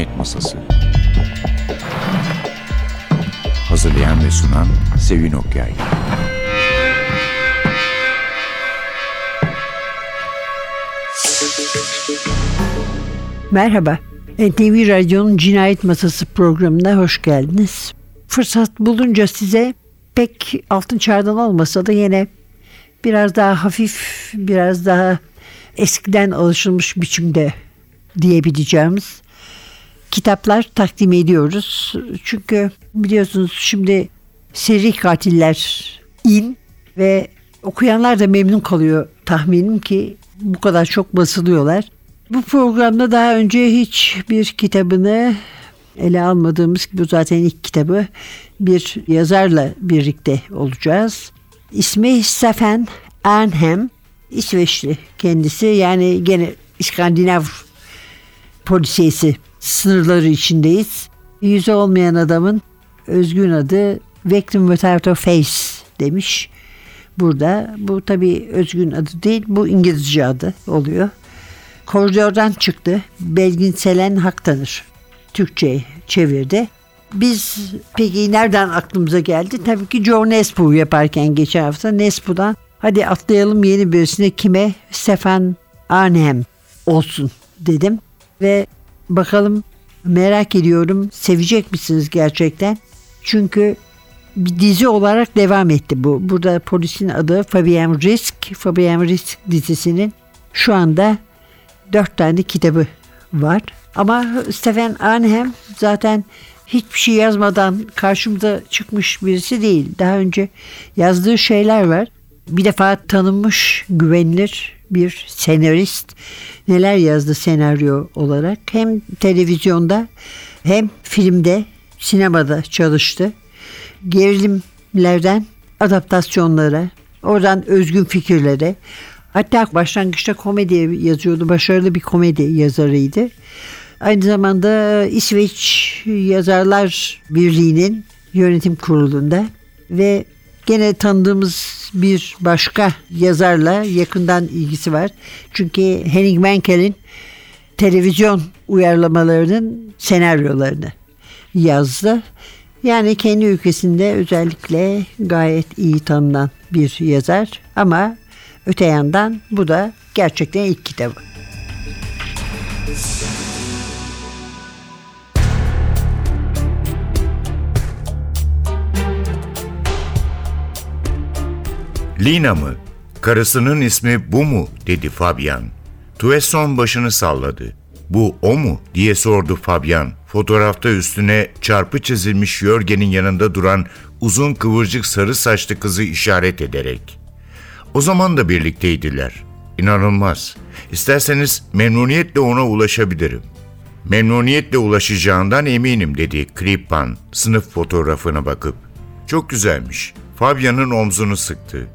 Cinayet Masası Hazırlayan ve sunan Sevin Okyay Merhaba. NTV Radyo'nun Cinayet Masası programına hoş geldiniz. Fırsat bulunca size pek altın çağdan olmasa da yine biraz daha hafif, biraz daha eskiden alışılmış biçimde diyebileceğimiz kitaplar takdim ediyoruz. Çünkü biliyorsunuz şimdi seri katiller in ve okuyanlar da memnun kalıyor tahminim ki bu kadar çok basılıyorlar. Bu programda daha önce hiç bir kitabını ele almadığımız bu zaten ilk kitabı bir yazarla birlikte olacağız. İsmi Stefan Arnhem. İsveçli kendisi yani gene İskandinav polisiyesi sınırları içindeyiz. Yüzü olmayan adamın özgün adı Victim Without a Face demiş. Burada bu tabii özgün adı değil bu İngilizce adı oluyor. Koridordan çıktı. Belgin Selen Hak tanır. Türkçe çevirdi. Biz peki nereden aklımıza geldi? Tabii ki Joe Nesbu yaparken geçen hafta Nesbu'dan hadi atlayalım yeni birisine kime? Stefan Arnhem olsun dedim. Ve bakalım merak ediyorum sevecek misiniz gerçekten? Çünkü bir dizi olarak devam etti bu. Burada polisin adı Fabian Risk. Fabian Risk dizisinin şu anda dört tane kitabı var. Ama Stephen Arnhem zaten hiçbir şey yazmadan karşımıza çıkmış birisi değil. Daha önce yazdığı şeyler var. Bir defa tanınmış, güvenilir bir senarist. Neler yazdı senaryo olarak. Hem televizyonda hem filmde, sinemada çalıştı. Gerilimlerden adaptasyonlara, oradan özgün fikirlere, Hatta başlangıçta komedi yazıyordu. Başarılı bir komedi yazarıydı. Aynı zamanda İsveç Yazarlar Birliği'nin yönetim kurulunda ve gene tanıdığımız bir başka yazarla yakından ilgisi var. Çünkü Henning Menkel'in televizyon uyarlamalarının senaryolarını yazdı. Yani kendi ülkesinde özellikle gayet iyi tanınan bir yazar ama Öte yandan bu da gerçekten ilk kitabı. Lina mı? Karısının ismi bu mu? dedi Fabian. Tuesson başını salladı. Bu o mu? diye sordu Fabian. Fotoğrafta üstüne çarpı çizilmiş Jörgen'in yanında duran uzun kıvırcık sarı saçlı kızı işaret ederek. O zaman da birlikteydiler. İnanılmaz. İsterseniz memnuniyetle ona ulaşabilirim. Memnuniyetle ulaşacağından eminim dedi Kripan sınıf fotoğrafına bakıp. Çok güzelmiş. Fabian'ın omzunu sıktı.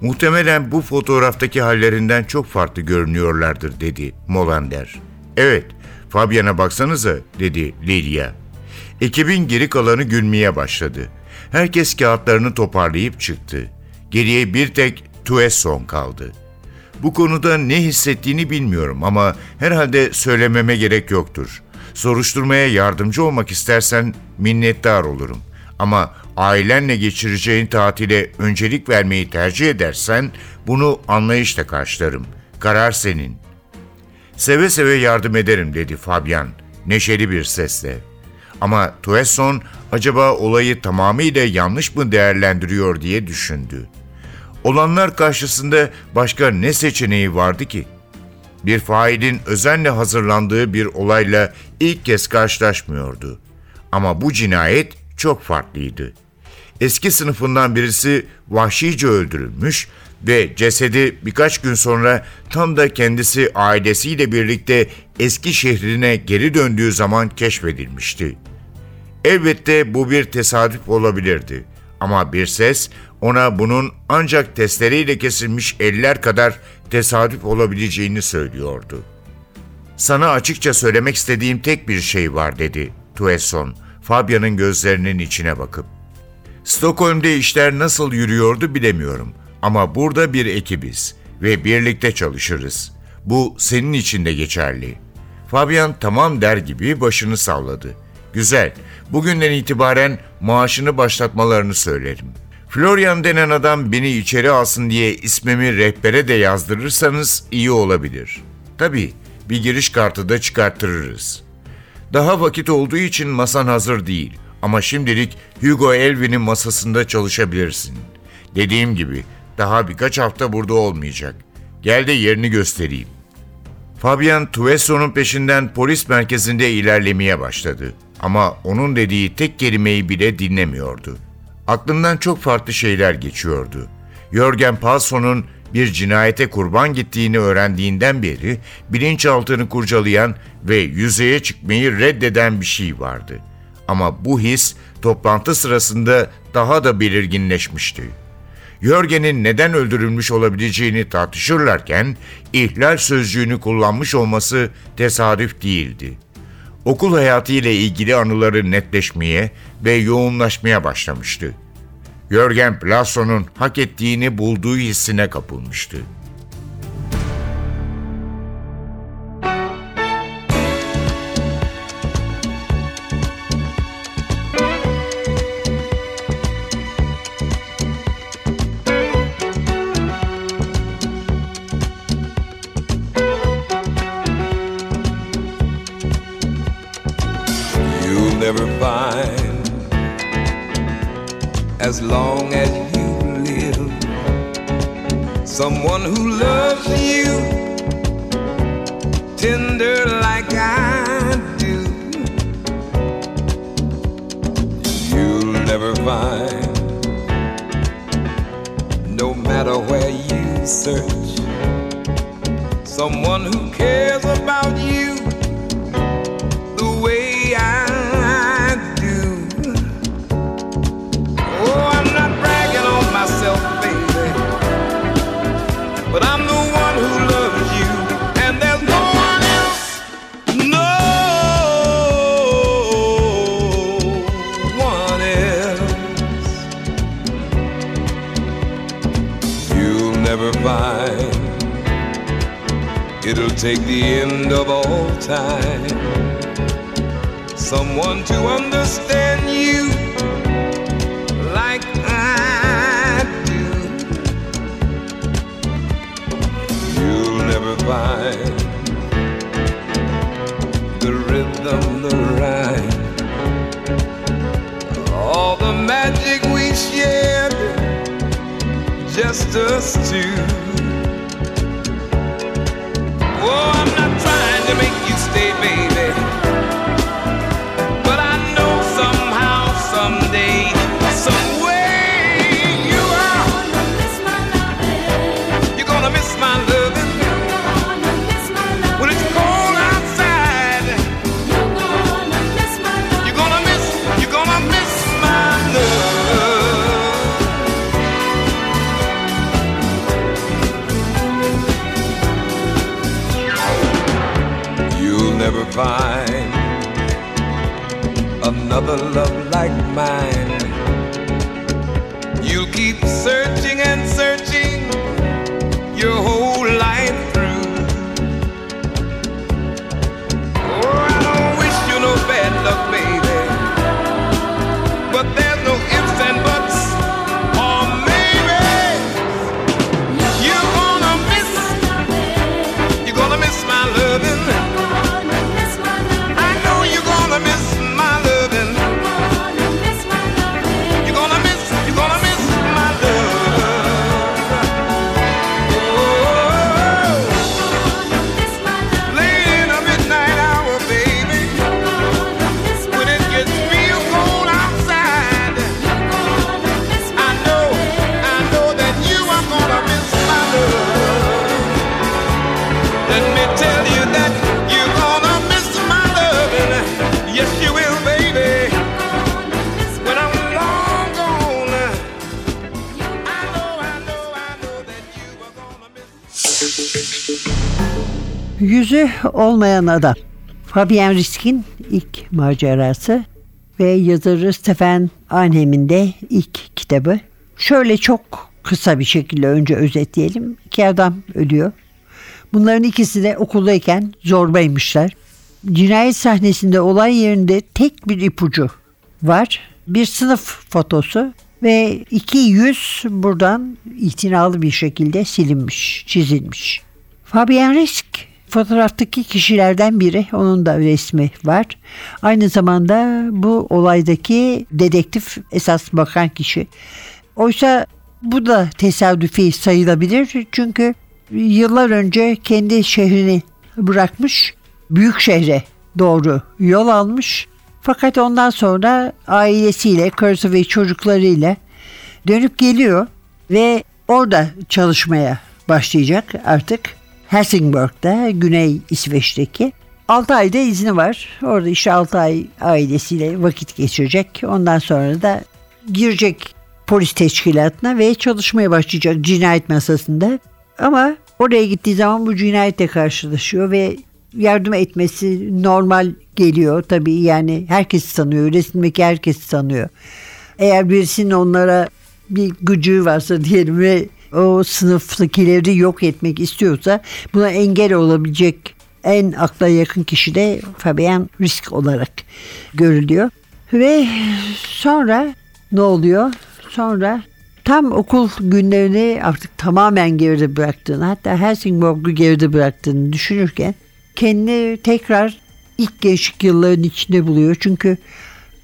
Muhtemelen bu fotoğraftaki hallerinden çok farklı görünüyorlardır dedi Molander. Evet, Fabian'a baksanıza dedi Lilia. Ekibin geri kalanı gülmeye başladı. Herkes kağıtlarını toparlayıp çıktı. Geriye bir tek Tuesson kaldı. Bu konuda ne hissettiğini bilmiyorum ama herhalde söylememe gerek yoktur. Soruşturmaya yardımcı olmak istersen minnettar olurum. Ama ailenle geçireceğin tatile öncelik vermeyi tercih edersen bunu anlayışla karşılarım. Karar senin. Seve seve yardım ederim dedi Fabian neşeli bir sesle. Ama Tuesson acaba olayı tamamıyla yanlış mı değerlendiriyor diye düşündü. Olanlar karşısında başka ne seçeneği vardı ki? Bir failin özenle hazırlandığı bir olayla ilk kez karşılaşmıyordu. Ama bu cinayet çok farklıydı. Eski sınıfından birisi vahşice öldürülmüş ve cesedi birkaç gün sonra tam da kendisi ailesiyle birlikte eski şehrine geri döndüğü zaman keşfedilmişti. Elbette bu bir tesadüf olabilirdi ama bir ses ona bunun ancak testleriyle kesilmiş eller kadar tesadüf olabileceğini söylüyordu. Sana açıkça söylemek istediğim tek bir şey var dedi Tuesson, Fabian'ın gözlerinin içine bakıp. Stockholm'de işler nasıl yürüyordu bilemiyorum ama burada bir ekibiz ve birlikte çalışırız. Bu senin için de geçerli. Fabian tamam der gibi başını salladı. Güzel. Bugünden itibaren maaşını başlatmalarını söylerim. Florian denen adam beni içeri alsın diye ismimi rehbere de yazdırırsanız iyi olabilir. Tabii bir giriş kartı da çıkarttırırız. Daha vakit olduğu için masan hazır değil. Ama şimdilik Hugo Elvin'in masasında çalışabilirsin. Dediğim gibi daha birkaç hafta burada olmayacak. Gel de yerini göstereyim. Fabian Tuesso'nun peşinden polis merkezinde ilerlemeye başladı. Ama onun dediği tek kelimeyi bile dinlemiyordu. Aklından çok farklı şeyler geçiyordu. Jürgen Paulson'un bir cinayete kurban gittiğini öğrendiğinden beri bilinçaltını kurcalayan ve yüzeye çıkmayı reddeden bir şey vardı. Ama bu his toplantı sırasında daha da belirginleşmişti. Jörgen'in neden öldürülmüş olabileceğini tartışırlarken ihlal sözcüğünü kullanmış olması tesadüf değildi. Okul hayatı ile ilgili anıları netleşmeye ve yoğunlaşmaya başlamıştı. Jörgen Plasso'nun hak ettiğini bulduğu hissine kapılmıştı. Find, no matter where you search, someone who cares about you It'll take the end of all time someone to understand you like I do. You'll never find the rhythm, the rhyme, all the magic we shared, just us two. baby. Another love like mine. Olmayan adam. Fabian Risk'in ilk macerası ve yazarı Stefan Arnhem'in de ilk kitabı. Şöyle çok kısa bir şekilde önce özetleyelim. İki adam ölüyor. Bunların ikisi de okuldayken zorbaymışlar. cinayet sahnesinde olay yerinde tek bir ipucu var. Bir sınıf fotosu ve iki yüz buradan itinalı bir şekilde silinmiş, çizilmiş. Fabian Risk fotoğraftaki kişilerden biri. Onun da resmi var. Aynı zamanda bu olaydaki dedektif esas bakan kişi. Oysa bu da tesadüfi sayılabilir. Çünkü yıllar önce kendi şehrini bırakmış, büyük şehre doğru yol almış. Fakat ondan sonra ailesiyle, karısı ve çocuklarıyla dönüp geliyor ve orada çalışmaya başlayacak artık. Helsingborg'da, Güney İsveç'teki. 6 ayda izni var. Orada işte 6 ay ailesiyle vakit geçirecek. Ondan sonra da girecek polis teşkilatına ve çalışmaya başlayacak cinayet masasında. Ama oraya gittiği zaman bu cinayetle karşılaşıyor ve yardım etmesi normal geliyor. Tabii yani herkes tanıyor. Resimdeki herkes tanıyor. Eğer birisinin onlara bir gücü varsa diyelim ve o sınıftakileri yok etmek istiyorsa buna engel olabilecek en akla yakın kişi de Fabian Risk olarak görülüyor. Ve sonra ne oluyor? Sonra tam okul günlerini artık tamamen geride bıraktığını hatta Helsingborg'u geride bıraktığını düşünürken kendini tekrar ilk gençlik yılların içinde buluyor. Çünkü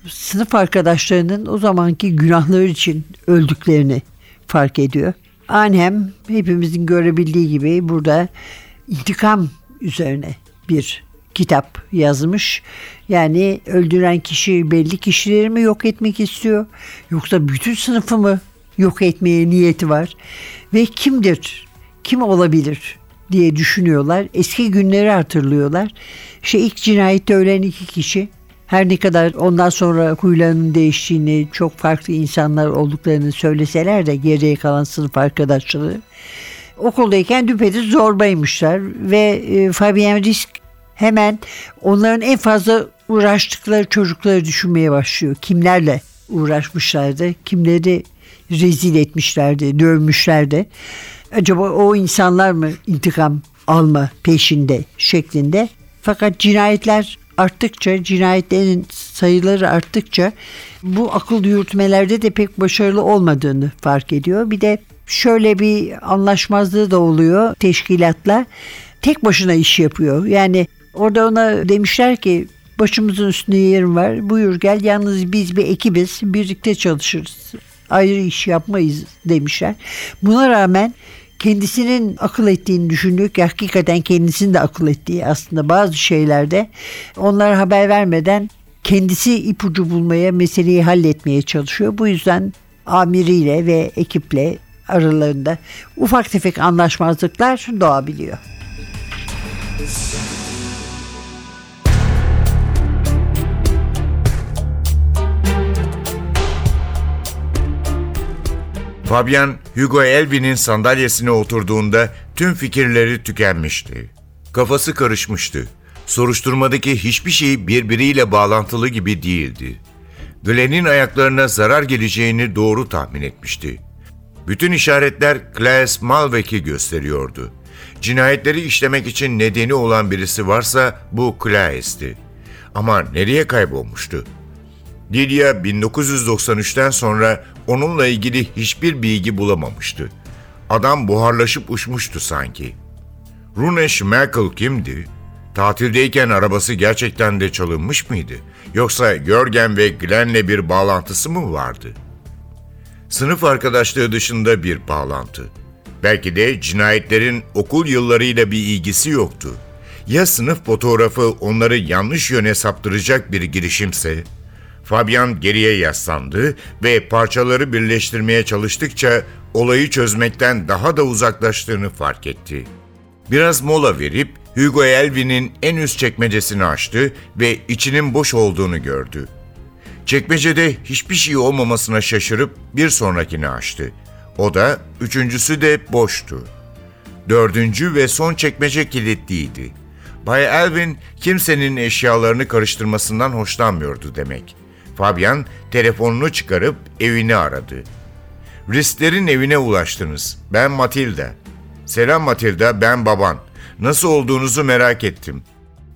sınıf arkadaşlarının o zamanki günahları için öldüklerini fark ediyor. Annem hepimizin görebildiği gibi burada intikam üzerine bir kitap yazmış. Yani öldüren kişi belli kişileri mi yok etmek istiyor yoksa bütün sınıfı mı yok etmeye niyeti var ve kimdir? Kim olabilir diye düşünüyorlar. Eski günleri hatırlıyorlar. İşte ilk cinayette ölen iki kişi her ne kadar ondan sonra huylarının değiştiğini, çok farklı insanlar olduklarını söyleseler de geriye kalan sınıf arkadaşları okuldayken düpedüz zorbaymışlar ve e, Fabian Risk hemen onların en fazla uğraştıkları çocukları düşünmeye başlıyor. Kimlerle uğraşmışlardı, kimleri rezil etmişlerdi, dövmüşlerdi. Acaba o insanlar mı intikam alma peşinde şeklinde. Fakat cinayetler arttıkça, cinayetlerin sayıları arttıkça bu akıl yürütmelerde de pek başarılı olmadığını fark ediyor. Bir de şöyle bir anlaşmazlığı da oluyor teşkilatla. Tek başına iş yapıyor. Yani orada ona demişler ki başımızın üstünde yerim var. Buyur gel yalnız biz bir ekibiz. Birlikte çalışırız. Ayrı iş yapmayız demişler. Buna rağmen kendisinin akıl ettiğini düşündüğü ki hakikaten kendisinin de akıl ettiği aslında bazı şeylerde onlara haber vermeden kendisi ipucu bulmaya, meseleyi halletmeye çalışıyor. Bu yüzden amiriyle ve ekiple aralarında ufak tefek anlaşmazlıklar doğabiliyor. Fabian, Hugo Elvin'in sandalyesine oturduğunda tüm fikirleri tükenmişti. Kafası karışmıştı. Soruşturmadaki hiçbir şey birbiriyle bağlantılı gibi değildi. Glenn'in ayaklarına zarar geleceğini doğru tahmin etmişti. Bütün işaretler Klaes Malvek'i gösteriyordu. Cinayetleri işlemek için nedeni olan birisi varsa bu Klaes'ti. Ama nereye kaybolmuştu? Lydia 1993'ten sonra onunla ilgili hiçbir bilgi bulamamıştı. Adam buharlaşıp uçmuştu sanki. Rune Schmeichel kimdi? Tatildeyken arabası gerçekten de çalınmış mıydı? Yoksa Jörgen ve Glenn'le bir bağlantısı mı vardı? Sınıf arkadaşlığı dışında bir bağlantı. Belki de cinayetlerin okul yıllarıyla bir ilgisi yoktu. Ya sınıf fotoğrafı onları yanlış yöne saptıracak bir girişimse? Fabian geriye yaslandı ve parçaları birleştirmeye çalıştıkça olayı çözmekten daha da uzaklaştığını fark etti. Biraz mola verip Hugo Elvin'in en üst çekmecesini açtı ve içinin boş olduğunu gördü. Çekmecede hiçbir şey olmamasına şaşırıp bir sonrakini açtı. O da üçüncüsü de boştu. Dördüncü ve son çekmece kilitliydi. Bay Elvin kimsenin eşyalarını karıştırmasından hoşlanmıyordu demek. Fabian telefonunu çıkarıp evini aradı. Risklerin evine ulaştınız. Ben Matilda. Selam Matilda, ben baban. Nasıl olduğunuzu merak ettim.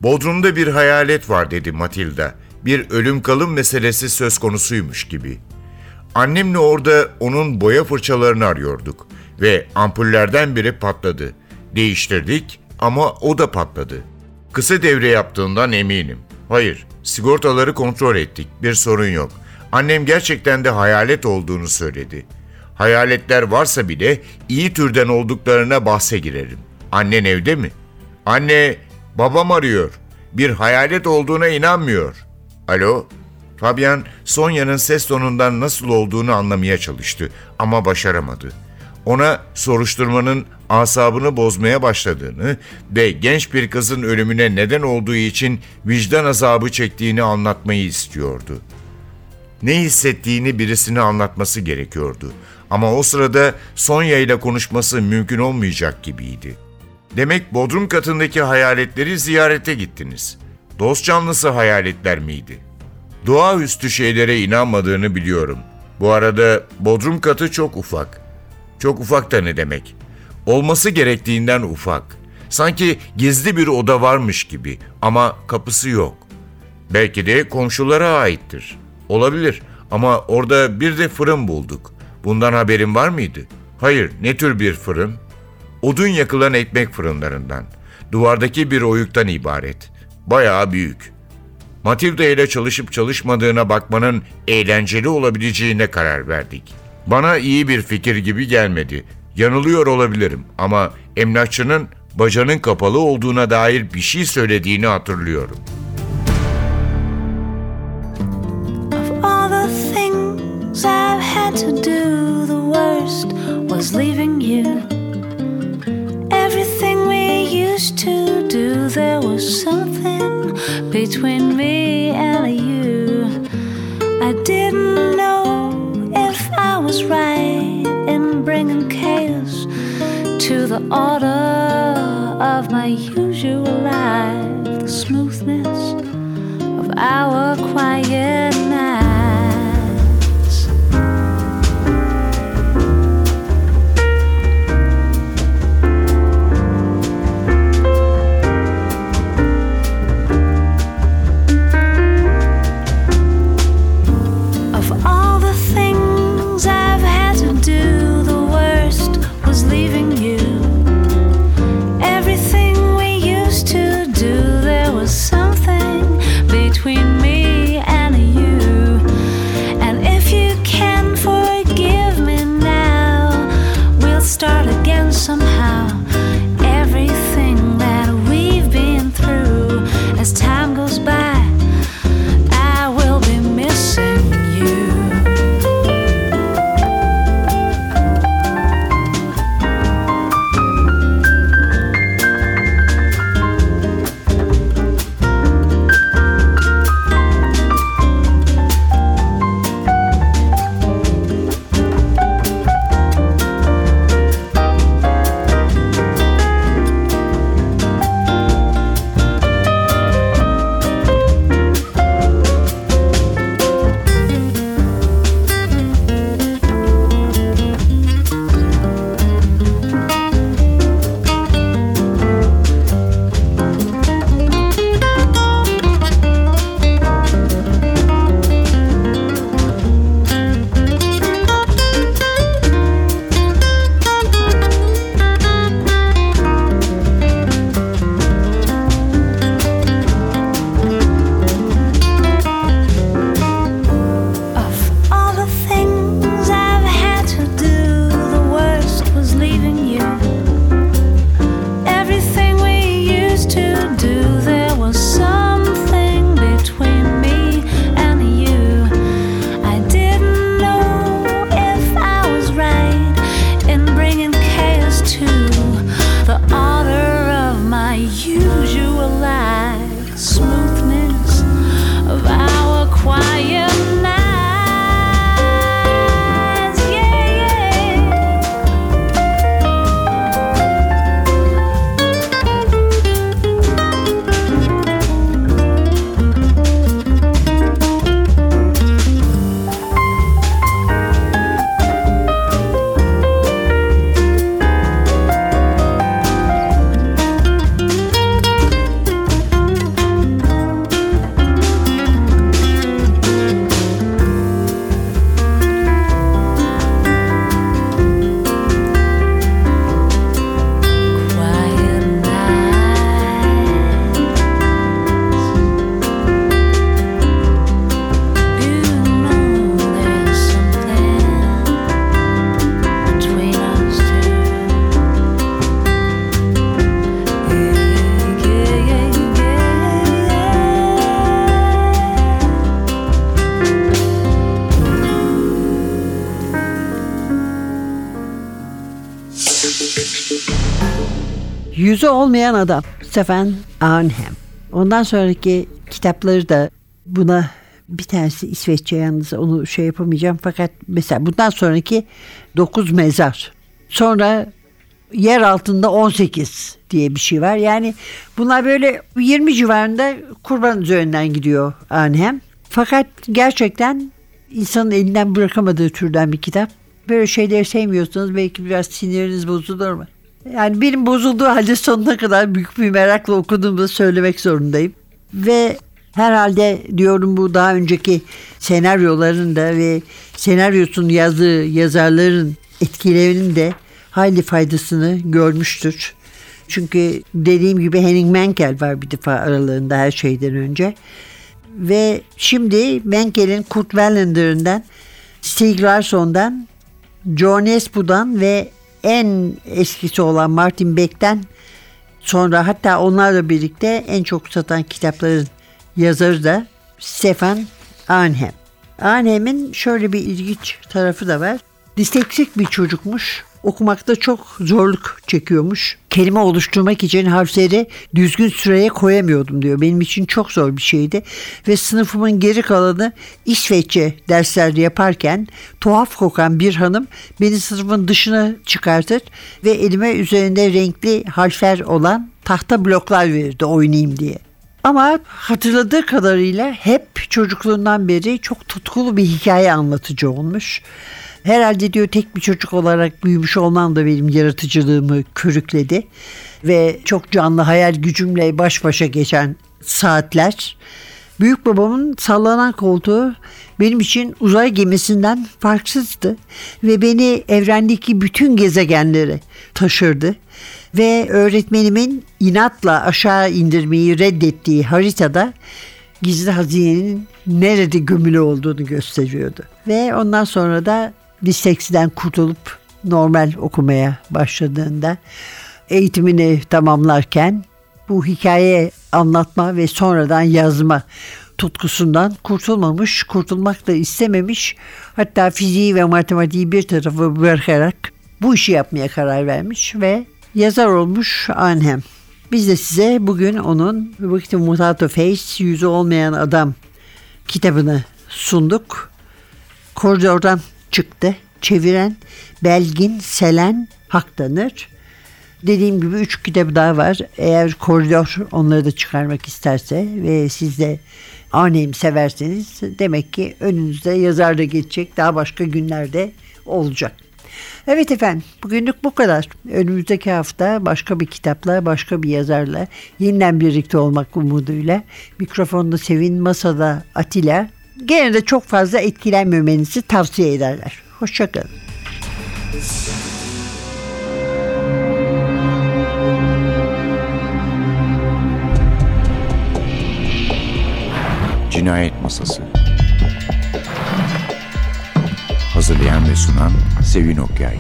Bodrum'da bir hayalet var dedi Matilda. Bir ölüm kalım meselesi söz konusuymuş gibi. Annemle orada onun boya fırçalarını arıyorduk ve ampullerden biri patladı. Değiştirdik ama o da patladı. Kısa devre yaptığından eminim. Hayır, sigortaları kontrol ettik. Bir sorun yok. Annem gerçekten de hayalet olduğunu söyledi. Hayaletler varsa bile iyi türden olduklarına bahse girerim. Annen evde mi? Anne, babam arıyor. Bir hayalet olduğuna inanmıyor. Alo? Fabian, Sonya'nın ses tonundan nasıl olduğunu anlamaya çalıştı ama başaramadı. Ona soruşturmanın asabını bozmaya başladığını ve genç bir kızın ölümüne neden olduğu için vicdan azabı çektiğini anlatmayı istiyordu. Ne hissettiğini birisine anlatması gerekiyordu. Ama o sırada Sonya ile konuşması mümkün olmayacak gibiydi. Demek bodrum katındaki hayaletleri ziyarete gittiniz. Dost canlısı hayaletler miydi? Doğaüstü şeylere inanmadığını biliyorum. Bu arada bodrum katı çok ufak. Çok ufak da ne demek? Olması gerektiğinden ufak. Sanki gizli bir oda varmış gibi ama kapısı yok. Belki de komşulara aittir. Olabilir ama orada bir de fırın bulduk. Bundan haberin var mıydı? Hayır, ne tür bir fırın? Odun yakılan ekmek fırınlarından. Duvardaki bir oyuktan ibaret. Bayağı büyük. Matilda ile çalışıp çalışmadığına bakmanın eğlenceli olabileceğine karar verdik. Bana iyi bir fikir gibi gelmedi. Yanılıyor olabilirim ama emlakçının bacanın kapalı olduğuna dair bir şey söylediğini hatırlıyorum. Between me and you. I didn't was right in bringing chaos to the order of my usual life, the smoothness of our quiet Yüzü olmayan adam Stefan Arnhem. Ondan sonraki kitapları da buna bir tanesi İsveççe yalnız onu şey yapamayacağım fakat mesela bundan sonraki 9 mezar. Sonra yer altında 18 diye bir şey var. Yani bunlar böyle 20 civarında kurban üzerinden gidiyor Arnhem. Fakat gerçekten insanın elinden bırakamadığı türden bir kitap. Böyle şeyleri sevmiyorsanız belki biraz siniriniz bozulur mu? Yani benim bozulduğu halde sonuna kadar büyük bir merakla okuduğumu söylemek zorundayım. Ve herhalde diyorum bu daha önceki senaryoların da ve senaryosunu yazdığı yazarların etkilerinin de hayli faydasını görmüştür. Çünkü dediğim gibi Henning Menkel var bir defa aralarında her şeyden önce. Ve şimdi Menkel'in Kurt Wallender'ından, Stieg Larsson'dan, John Espu'dan ve en eskisi olan Martin Beck'ten sonra hatta onlarla birlikte en çok satan kitapların yazarı da Stefan Arnhem. Arnhem'in şöyle bir ilginç tarafı da var. Disleksik bir çocukmuş. Okumakta çok zorluk çekiyormuş. Kelime oluşturmak için harfleri düzgün sıraya koyamıyordum diyor. Benim için çok zor bir şeydi. Ve sınıfımın geri kalanı İsveççe dersler yaparken tuhaf kokan bir hanım beni sınıfın dışına çıkartır ve elime üzerinde renkli harfler olan tahta bloklar verirdi oynayayım diye. Ama hatırladığı kadarıyla hep çocukluğundan beri çok tutkulu bir hikaye anlatıcı olmuş. Herhalde diyor tek bir çocuk olarak büyümüş olmam da benim yaratıcılığımı körükledi. Ve çok canlı hayal gücümle baş başa geçen saatler. Büyük babamın sallanan koltuğu benim için uzay gemisinden farksızdı. Ve beni evrendeki bütün gezegenlere taşırdı. Ve öğretmenimin inatla aşağı indirmeyi reddettiği haritada gizli hazinenin nerede gömülü olduğunu gösteriyordu. Ve ondan sonra da disleksiden kurtulup normal okumaya başladığında eğitimini tamamlarken bu hikaye anlatma ve sonradan yazma tutkusundan kurtulmamış, kurtulmak da istememiş. Hatta fiziği ve matematiği bir tarafa bırakarak bu işi yapmaya karar vermiş ve yazar olmuş Arnhem. Biz de size bugün onun Victim a Face, Yüzü Olmayan Adam kitabını sunduk. Koridordan çıktı. Çeviren Belgin Selen Haktanır. Dediğim gibi üç kitabı daha var. Eğer koridor onları da çıkarmak isterse ve siz de Arnhem severseniz demek ki önünüzde yazar da geçecek daha başka günlerde olacak. Evet efendim bugünlük bu kadar. Önümüzdeki hafta başka bir kitapla başka bir yazarla yeniden birlikte olmak umuduyla mikrofonda Sevin Masada Atilla gene de çok fazla etkilenmemenizi tavsiye ederler. Hoşçakalın. Cinayet Masası Hazırlayan ve sunan Sevin Okyay